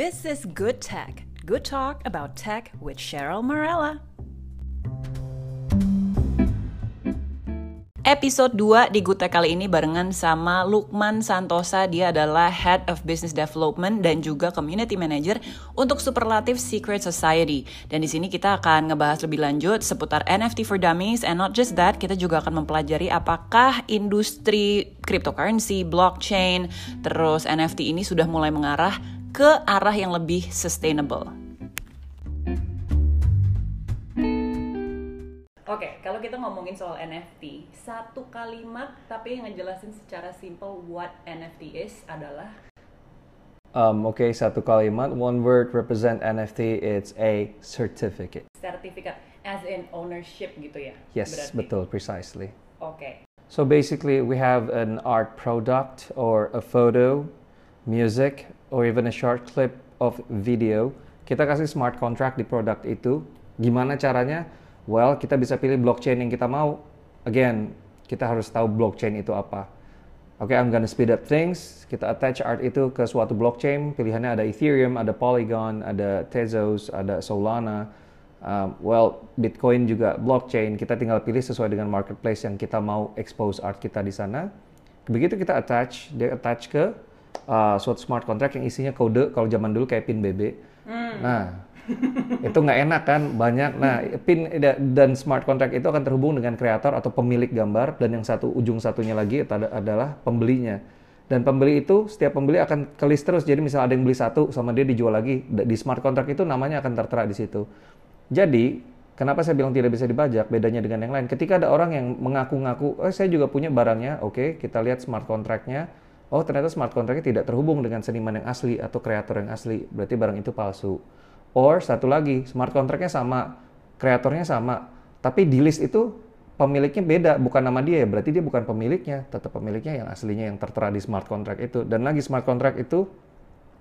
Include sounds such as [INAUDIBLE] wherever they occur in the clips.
This is Good Tech, good talk about tech with Cheryl Morella. Episode 2 di Tech kali ini barengan sama Lukman Santosa. Dia adalah Head of Business Development dan juga Community Manager untuk Superlative Secret Society. Dan di sini kita akan ngebahas lebih lanjut seputar NFT for Dummies and not just that, kita juga akan mempelajari apakah industri cryptocurrency, blockchain, terus NFT ini sudah mulai mengarah ke arah yang lebih sustainable. Oke, okay, kalau kita ngomongin soal NFT, satu kalimat tapi yang ngejelasin secara simple what NFT is adalah Um, Oke, okay, satu kalimat, one word represent NFT, it's a certificate. Sertifikat, as in ownership gitu ya? Yes, berarti. betul, precisely. Oke. Okay. So basically, we have an art product or a photo, music, or even a short clip of video. Kita kasih smart contract di produk itu. Gimana caranya? Well, kita bisa pilih blockchain yang kita mau. Again, kita harus tahu blockchain itu apa. Oke, okay, I'm gonna speed up things. Kita attach art itu ke suatu blockchain. Pilihannya ada Ethereum, ada Polygon, ada Tezos, ada Solana. Um, well, Bitcoin juga blockchain. Kita tinggal pilih sesuai dengan marketplace yang kita mau expose art kita di sana. Begitu kita attach, dia attach ke uh, suatu smart contract yang isinya kode. Kalau zaman dulu kayak pin BB. Hmm. Nah, itu nggak enak kan banyak. Nah pin dan smart contract itu akan terhubung dengan kreator atau pemilik gambar dan yang satu ujung satunya lagi adalah pembelinya. Dan pembeli itu setiap pembeli akan ke list terus. Jadi misal ada yang beli satu sama dia dijual lagi. Di smart contract itu namanya akan tertera di situ. Jadi kenapa saya bilang tidak bisa dibajak? Bedanya dengan yang lain. Ketika ada orang yang mengaku-ngaku oh saya juga punya barangnya. Oke okay, kita lihat smart contractnya oh ternyata smart contractnya tidak terhubung dengan seniman yang asli atau kreator yang asli berarti barang itu palsu Or satu lagi, smart contract-nya sama, kreatornya sama, tapi di list itu pemiliknya beda, bukan nama dia ya, berarti dia bukan pemiliknya, tetap pemiliknya yang aslinya yang tertera di smart contract itu. Dan lagi smart contract itu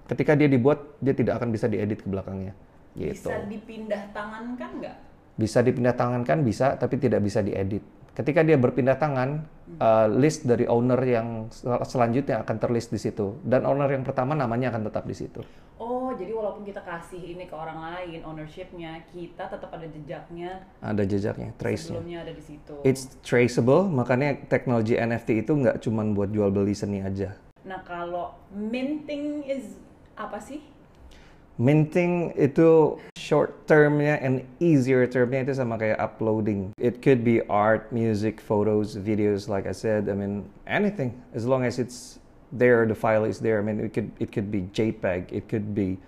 ketika dia dibuat, dia tidak akan bisa diedit ke belakangnya. Gitu. Bisa dipindah tangan kan nggak? Bisa dipindah tangan kan bisa, tapi tidak bisa diedit. Ketika dia berpindah tangan, uh, list dari owner yang sel selanjutnya akan terlist di situ. Dan owner yang pertama namanya akan tetap di situ. Oh, jadi walaupun kita kasih ini ke orang lain ownershipnya, kita tetap ada jejaknya. Ada jejaknya, trace Sebelumnya ada di situ. It's traceable, makanya teknologi NFT itu nggak cuma buat jual beli seni aja. Nah, kalau minting is apa sih? Minting itu short termnya and easier termnya itu sama kayak uploading. It could be art, music, photos, videos, like I said. I mean, anything as long as it's there the file is there. I mean, it could it could be JPEG, it could be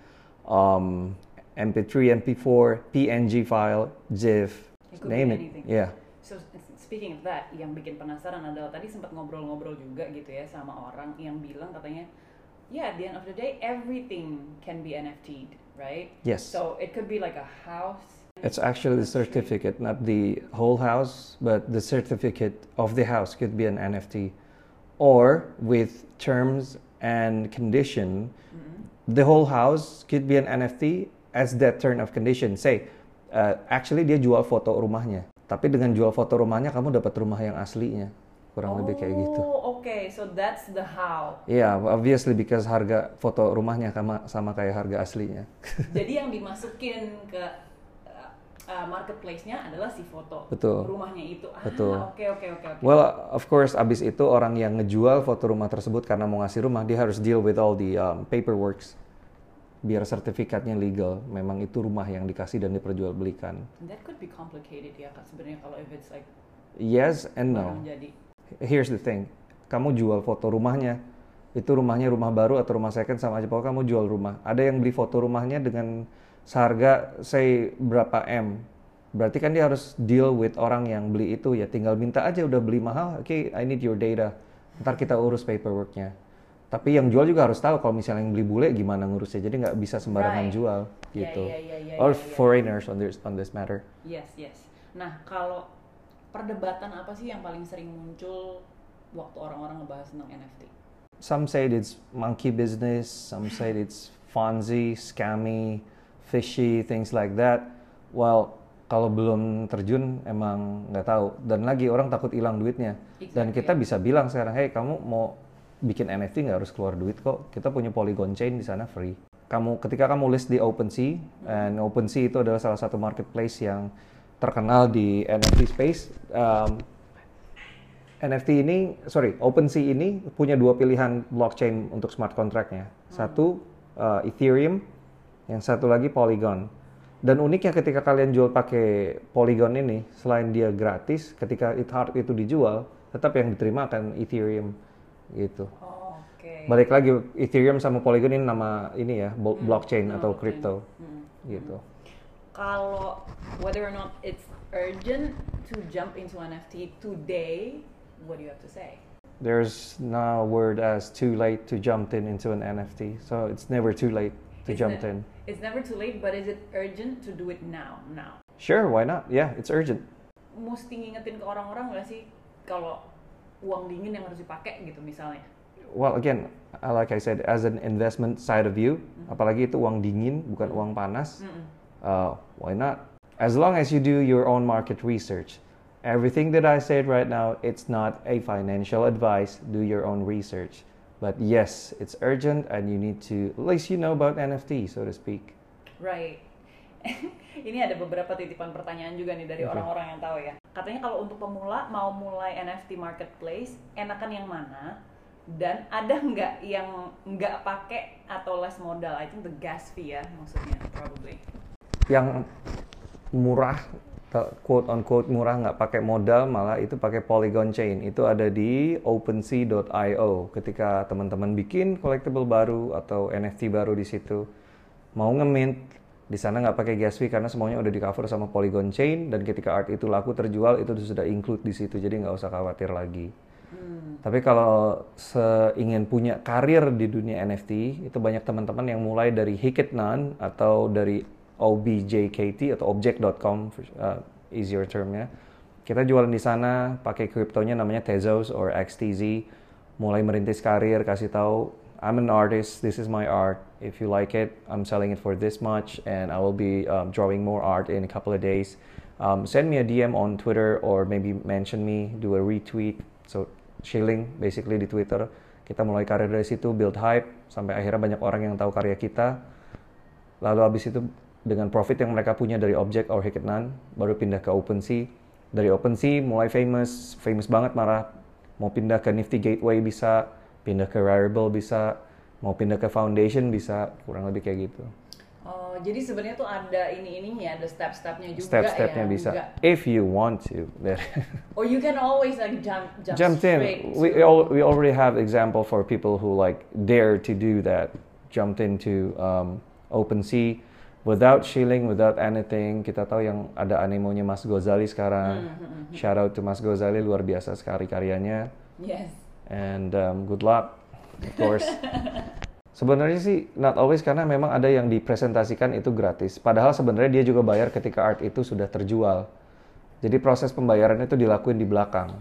um, MP3, MP4, PNG file, GIF, it name it. Anything. Yeah. So speaking of that, yang bikin penasaran adalah tadi sempat ngobrol-ngobrol juga gitu ya sama orang yang bilang katanya, yeah, at the end of the day, everything can be NFT'd, right? Yes. So it could be like a house. It's actually the certificate, not the whole house, but the certificate of the house could be an NFT. or with terms and condition, mm-hmm. the whole house could be an NFT as that term of condition. Say, uh, actually dia jual foto rumahnya, tapi dengan jual foto rumahnya kamu dapat rumah yang aslinya, kurang oh, lebih kayak gitu. Oke, okay. so that's the how. Iya, yeah, obviously because harga foto rumahnya sama sama kayak harga aslinya. [LAUGHS] Jadi yang dimasukin ke uh, marketplace-nya adalah si foto Betul. rumahnya itu. Ah, Betul. Oke oke oke oke. Well, of course abis itu orang yang ngejual foto rumah tersebut karena mau ngasih rumah dia harus deal with all the um, paperworks biar sertifikatnya legal. Memang itu rumah yang dikasih dan diperjualbelikan. That could be complicated ya sebenarnya kalau if it's like Yes and no. Jadi. Here's the thing. Kamu jual foto rumahnya, itu rumahnya rumah baru atau rumah second sama aja pokoknya kamu jual rumah. Ada yang beli foto rumahnya dengan seharga say berapa M. Berarti kan dia harus deal with orang yang beli itu ya. Tinggal minta aja udah beli mahal oke okay, I need your data. Ntar kita urus paperworknya. Tapi yang jual juga harus tahu kalau misalnya yang beli bule gimana ngurusnya. Jadi nggak bisa sembarangan right. jual gitu. yeah, yeah, yeah, or yeah, yeah. foreigners on this on this matter. Yes yes. Nah kalau perdebatan apa sih yang paling sering muncul waktu orang-orang ngebahas tentang NFT some say it's monkey business some say it's Fonzie scammy fishy, things like that. Well, kalau belum terjun emang nggak tahu. Dan lagi orang takut hilang duitnya. Exactly. Dan kita bisa bilang sekarang, hey kamu mau bikin NFT nggak harus keluar duit kok. Kita punya Polygon Chain di sana free. kamu ketika kamu list di OpenSea, and OpenSea itu adalah salah satu marketplace yang terkenal di NFT space. Um, NFT ini, sorry, OpenSea ini punya dua pilihan blockchain untuk smart contract-nya. Satu uh, Ethereum, yang satu lagi Polygon. Dan uniknya ketika kalian jual pakai Polygon ini, selain dia gratis, ketika it hard itu dijual, tetap yang diterima akan Ethereum gitu. Oh, oke. Balik lagi Ethereum sama Polygon ini nama ini ya, bo- blockchain atau crypto Hmm. gitu. Kalau whether or not it's urgent to jump into NFT today, what do you have to say? There's no word as too late to jump in into an NFT, so it's never too late to It's jump ne- in. It's never too late, but is it urgent to do it now? Now. Sure, why not? Yeah, it's urgent. Mesti ngingetin ke orang-orang nggak sih kalau uang dingin yang harus dipakai gitu misalnya? Well, again, uh, like I said, as an investment side of view, apalagi itu uang dingin bukan uang panas, Mm-mm. uh, why not? As long as you do your own market research. Everything that I said right now, it's not a financial advice. Do your own research. But yes, it's urgent and you need to, at least you know about NFT, so to speak. Right. [LAUGHS] Ini ada beberapa titipan pertanyaan juga nih dari orang-orang yang tahu ya. Katanya kalau untuk pemula mau mulai NFT marketplace, enakan yang mana? Dan ada nggak yang nggak pakai atau less modal? I think the gas fee ya maksudnya probably. Yang murah, quote on quote murah nggak pakai modal, malah itu pakai Polygon Chain. Itu ada di OpenSea.io. Ketika teman-teman bikin collectible baru atau NFT baru di situ, mau nge-mint, di sana nggak pakai gas fee karena semuanya udah di cover sama Polygon Chain dan ketika art itu laku terjual itu sudah include di situ jadi nggak usah khawatir lagi. Tapi kalau seingin punya karir di dunia NFT, itu banyak teman-teman yang mulai dari Hikitnan atau dari OBJKT atau object.com, uh, easier termnya. Kita jualan di sana, pakai kriptonya namanya Tezos or XTZ. Mulai merintis karir, kasih tahu, I'm an artist, this is my art. If you like it, I'm selling it for this much, and I will be um, drawing more art in a couple of days. Um, send me a DM on Twitter or maybe mention me, do a retweet. So shilling basically di Twitter. Kita mulai karir dari situ, build hype sampai akhirnya banyak orang yang tahu karya kita. Lalu habis itu dengan profit yang mereka punya dari objek or Hikitnan baru pindah ke OpenSea. Dari OpenSea mulai famous, famous banget marah. Mau pindah ke Nifty Gateway bisa, pindah ke Rarible bisa, mau pindah ke Foundation bisa, kurang lebih kayak gitu. Oh, jadi sebenarnya tuh ada ini ininya, ada step-stepnya juga Step-stepnya ya. bisa. nggak- If you want to. [LAUGHS] Or you can always like jump jump straight in. We all, we already have example for people who like dare to do that, jumped into um, OpenSea without shilling, without anything. Kita tahu yang ada animonya Mas Gozali sekarang. Shout out to Mas Gozali luar biasa sekali karyanya. Yes. And um, good luck, of course. [LAUGHS] Sebenarnya sih not always karena memang ada yang dipresentasikan itu gratis. Padahal sebenarnya dia juga bayar ketika art itu sudah terjual. Jadi proses pembayarannya itu dilakuin di belakang.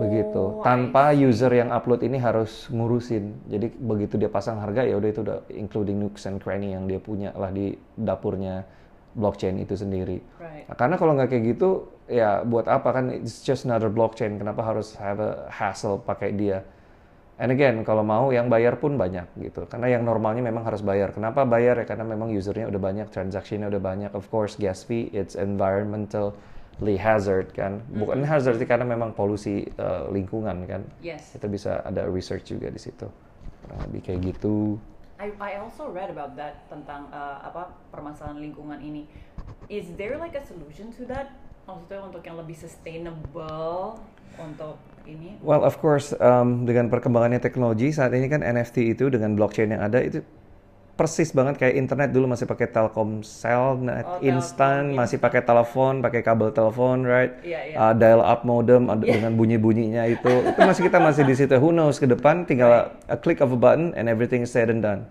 Begitu. I tanpa user yang upload ini harus ngurusin. Jadi begitu dia pasang harga ya udah itu udah including nooks and cranny yang dia punya lah di dapurnya blockchain itu sendiri. Right. Nah, karena kalau nggak kayak gitu ya buat apa kan? It's just another blockchain. Kenapa harus have a hassle pakai dia? And again kalau mau yang bayar pun banyak gitu. Karena yang normalnya memang harus bayar. Kenapa bayar? Ya karena memang usernya udah banyak transaksinya udah banyak. Of course gas fee it's environmentally hazard kan bukan hazard sih karena memang polusi uh, lingkungan kan Yes. kita bisa ada research juga di situ kurang lebih kayak gitu I, I also read about that tentang uh, apa permasalahan lingkungan ini. Is there like a solution to that? Maksudnya untuk yang lebih sustainable untuk ini? Well, of course, um, dengan perkembangannya teknologi saat ini kan NFT itu dengan blockchain yang ada itu persis banget kayak internet dulu masih pakai Telkomsel, net Oh, instan, Telkom masih pakai telepon, pakai kabel telepon, right? Iya, iya. Uh, dial up modem ada dengan bunyi-bunyinya itu. Itu masih kita masih di situ. Who knows ke depan tinggal a click of a button and everything is said and done.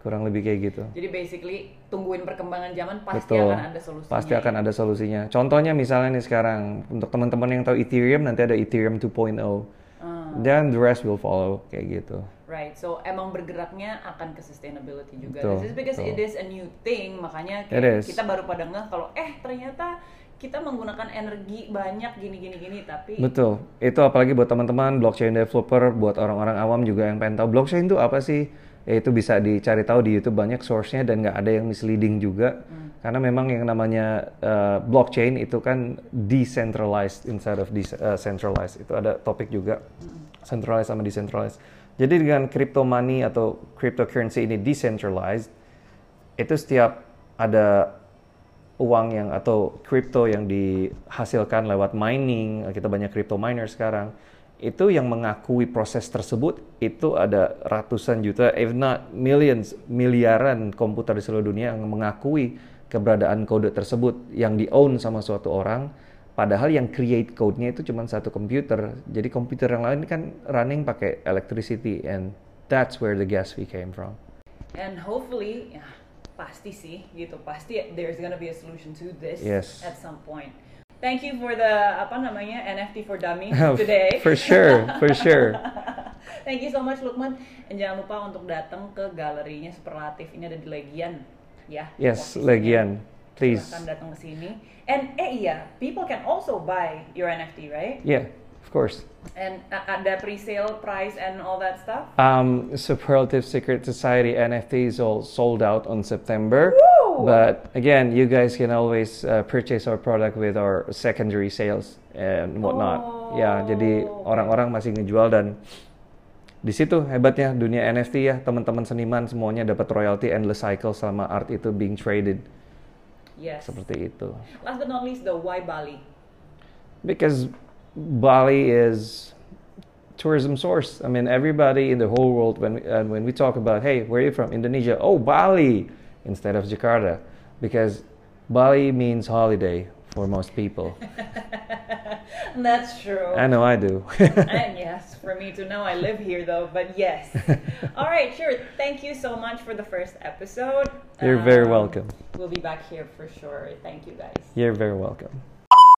Kurang lebih kayak gitu. Jadi basically tungguin perkembangan zaman pasti Betul. akan ada solusinya. Pasti akan ada solusinya. Contohnya misalnya nih sekarang untuk teman-teman yang tahu Ethereum nanti ada Ethereum 2.0. Ah. Dan the rest will follow kayak gitu. Right, so emang bergeraknya akan ke sustainability juga. Betul, This is because betul. it is a new thing, makanya kayak kita baru pada ngeh kalau eh ternyata kita menggunakan energi banyak gini gini gini tapi Betul. Itu apalagi buat teman-teman blockchain developer, buat orang-orang awam juga yang pengen tahu. Blockchain itu apa sih? ya itu bisa dicari tahu di YouTube banyak source-nya dan nggak ada yang misleading juga. Karena memang yang namanya uh, blockchain itu kan decentralized instead of decentralized itu ada topik juga. Centralized sama decentralized jadi dengan crypto money atau cryptocurrency ini decentralized itu setiap ada uang yang atau crypto yang dihasilkan lewat mining, kita banyak crypto miner sekarang, itu yang mengakui proses tersebut itu ada ratusan juta, if not millions, miliaran komputer di seluruh dunia yang mengakui keberadaan kode tersebut yang di-own sama suatu orang, padahal yang create code-nya itu cuma satu komputer. Jadi komputer yang lain kan running pakai electricity and that's where the gas fee came from. And hopefully, ya, pasti sih gitu pasti there's gonna be a solution to this Yes. at some point. Thank you for the apa namanya NFT for dummies [LAUGHS] today. for sure, for sure. [LAUGHS] Thank you so much Lukman. Dan jangan lupa untuk datang ke galerinya Superlatif. Ini ada di Legian ya. Yes. Legian. Please. Silahkan datang ke sini. And eh iya, people can also buy your NFT, right? Yeah, of course. And uh, ada pre-sale price and all that stuff. Um, Superlative Secret Society NFTs all sold out on September. Woo! But again, you guys can always uh, purchase our product with our secondary sales and whatnot. Ya, jadi Oh, orang-orang masih ngejual dan di situ hebatnya dunia NFT ya, teman-teman seniman semuanya dapat royalty endless cycle selama art itu being traded Yes. seperti itu. Last but not least, the why Bali? because Bali is tourism source. I mean, everybody in the whole world when and when we talk about, hey, where are you from? Indonesia. Oh, Bali instead of Jakarta, because Bali means holiday for most people. [LAUGHS] That's true. I know I do. [LAUGHS] and yes, for me to know, I live here though, but yes. [LAUGHS] All right, sure. Thank you so much for the first episode. You're very Um, welcome. We'll be back here for sure. Thank you guys. You're very welcome.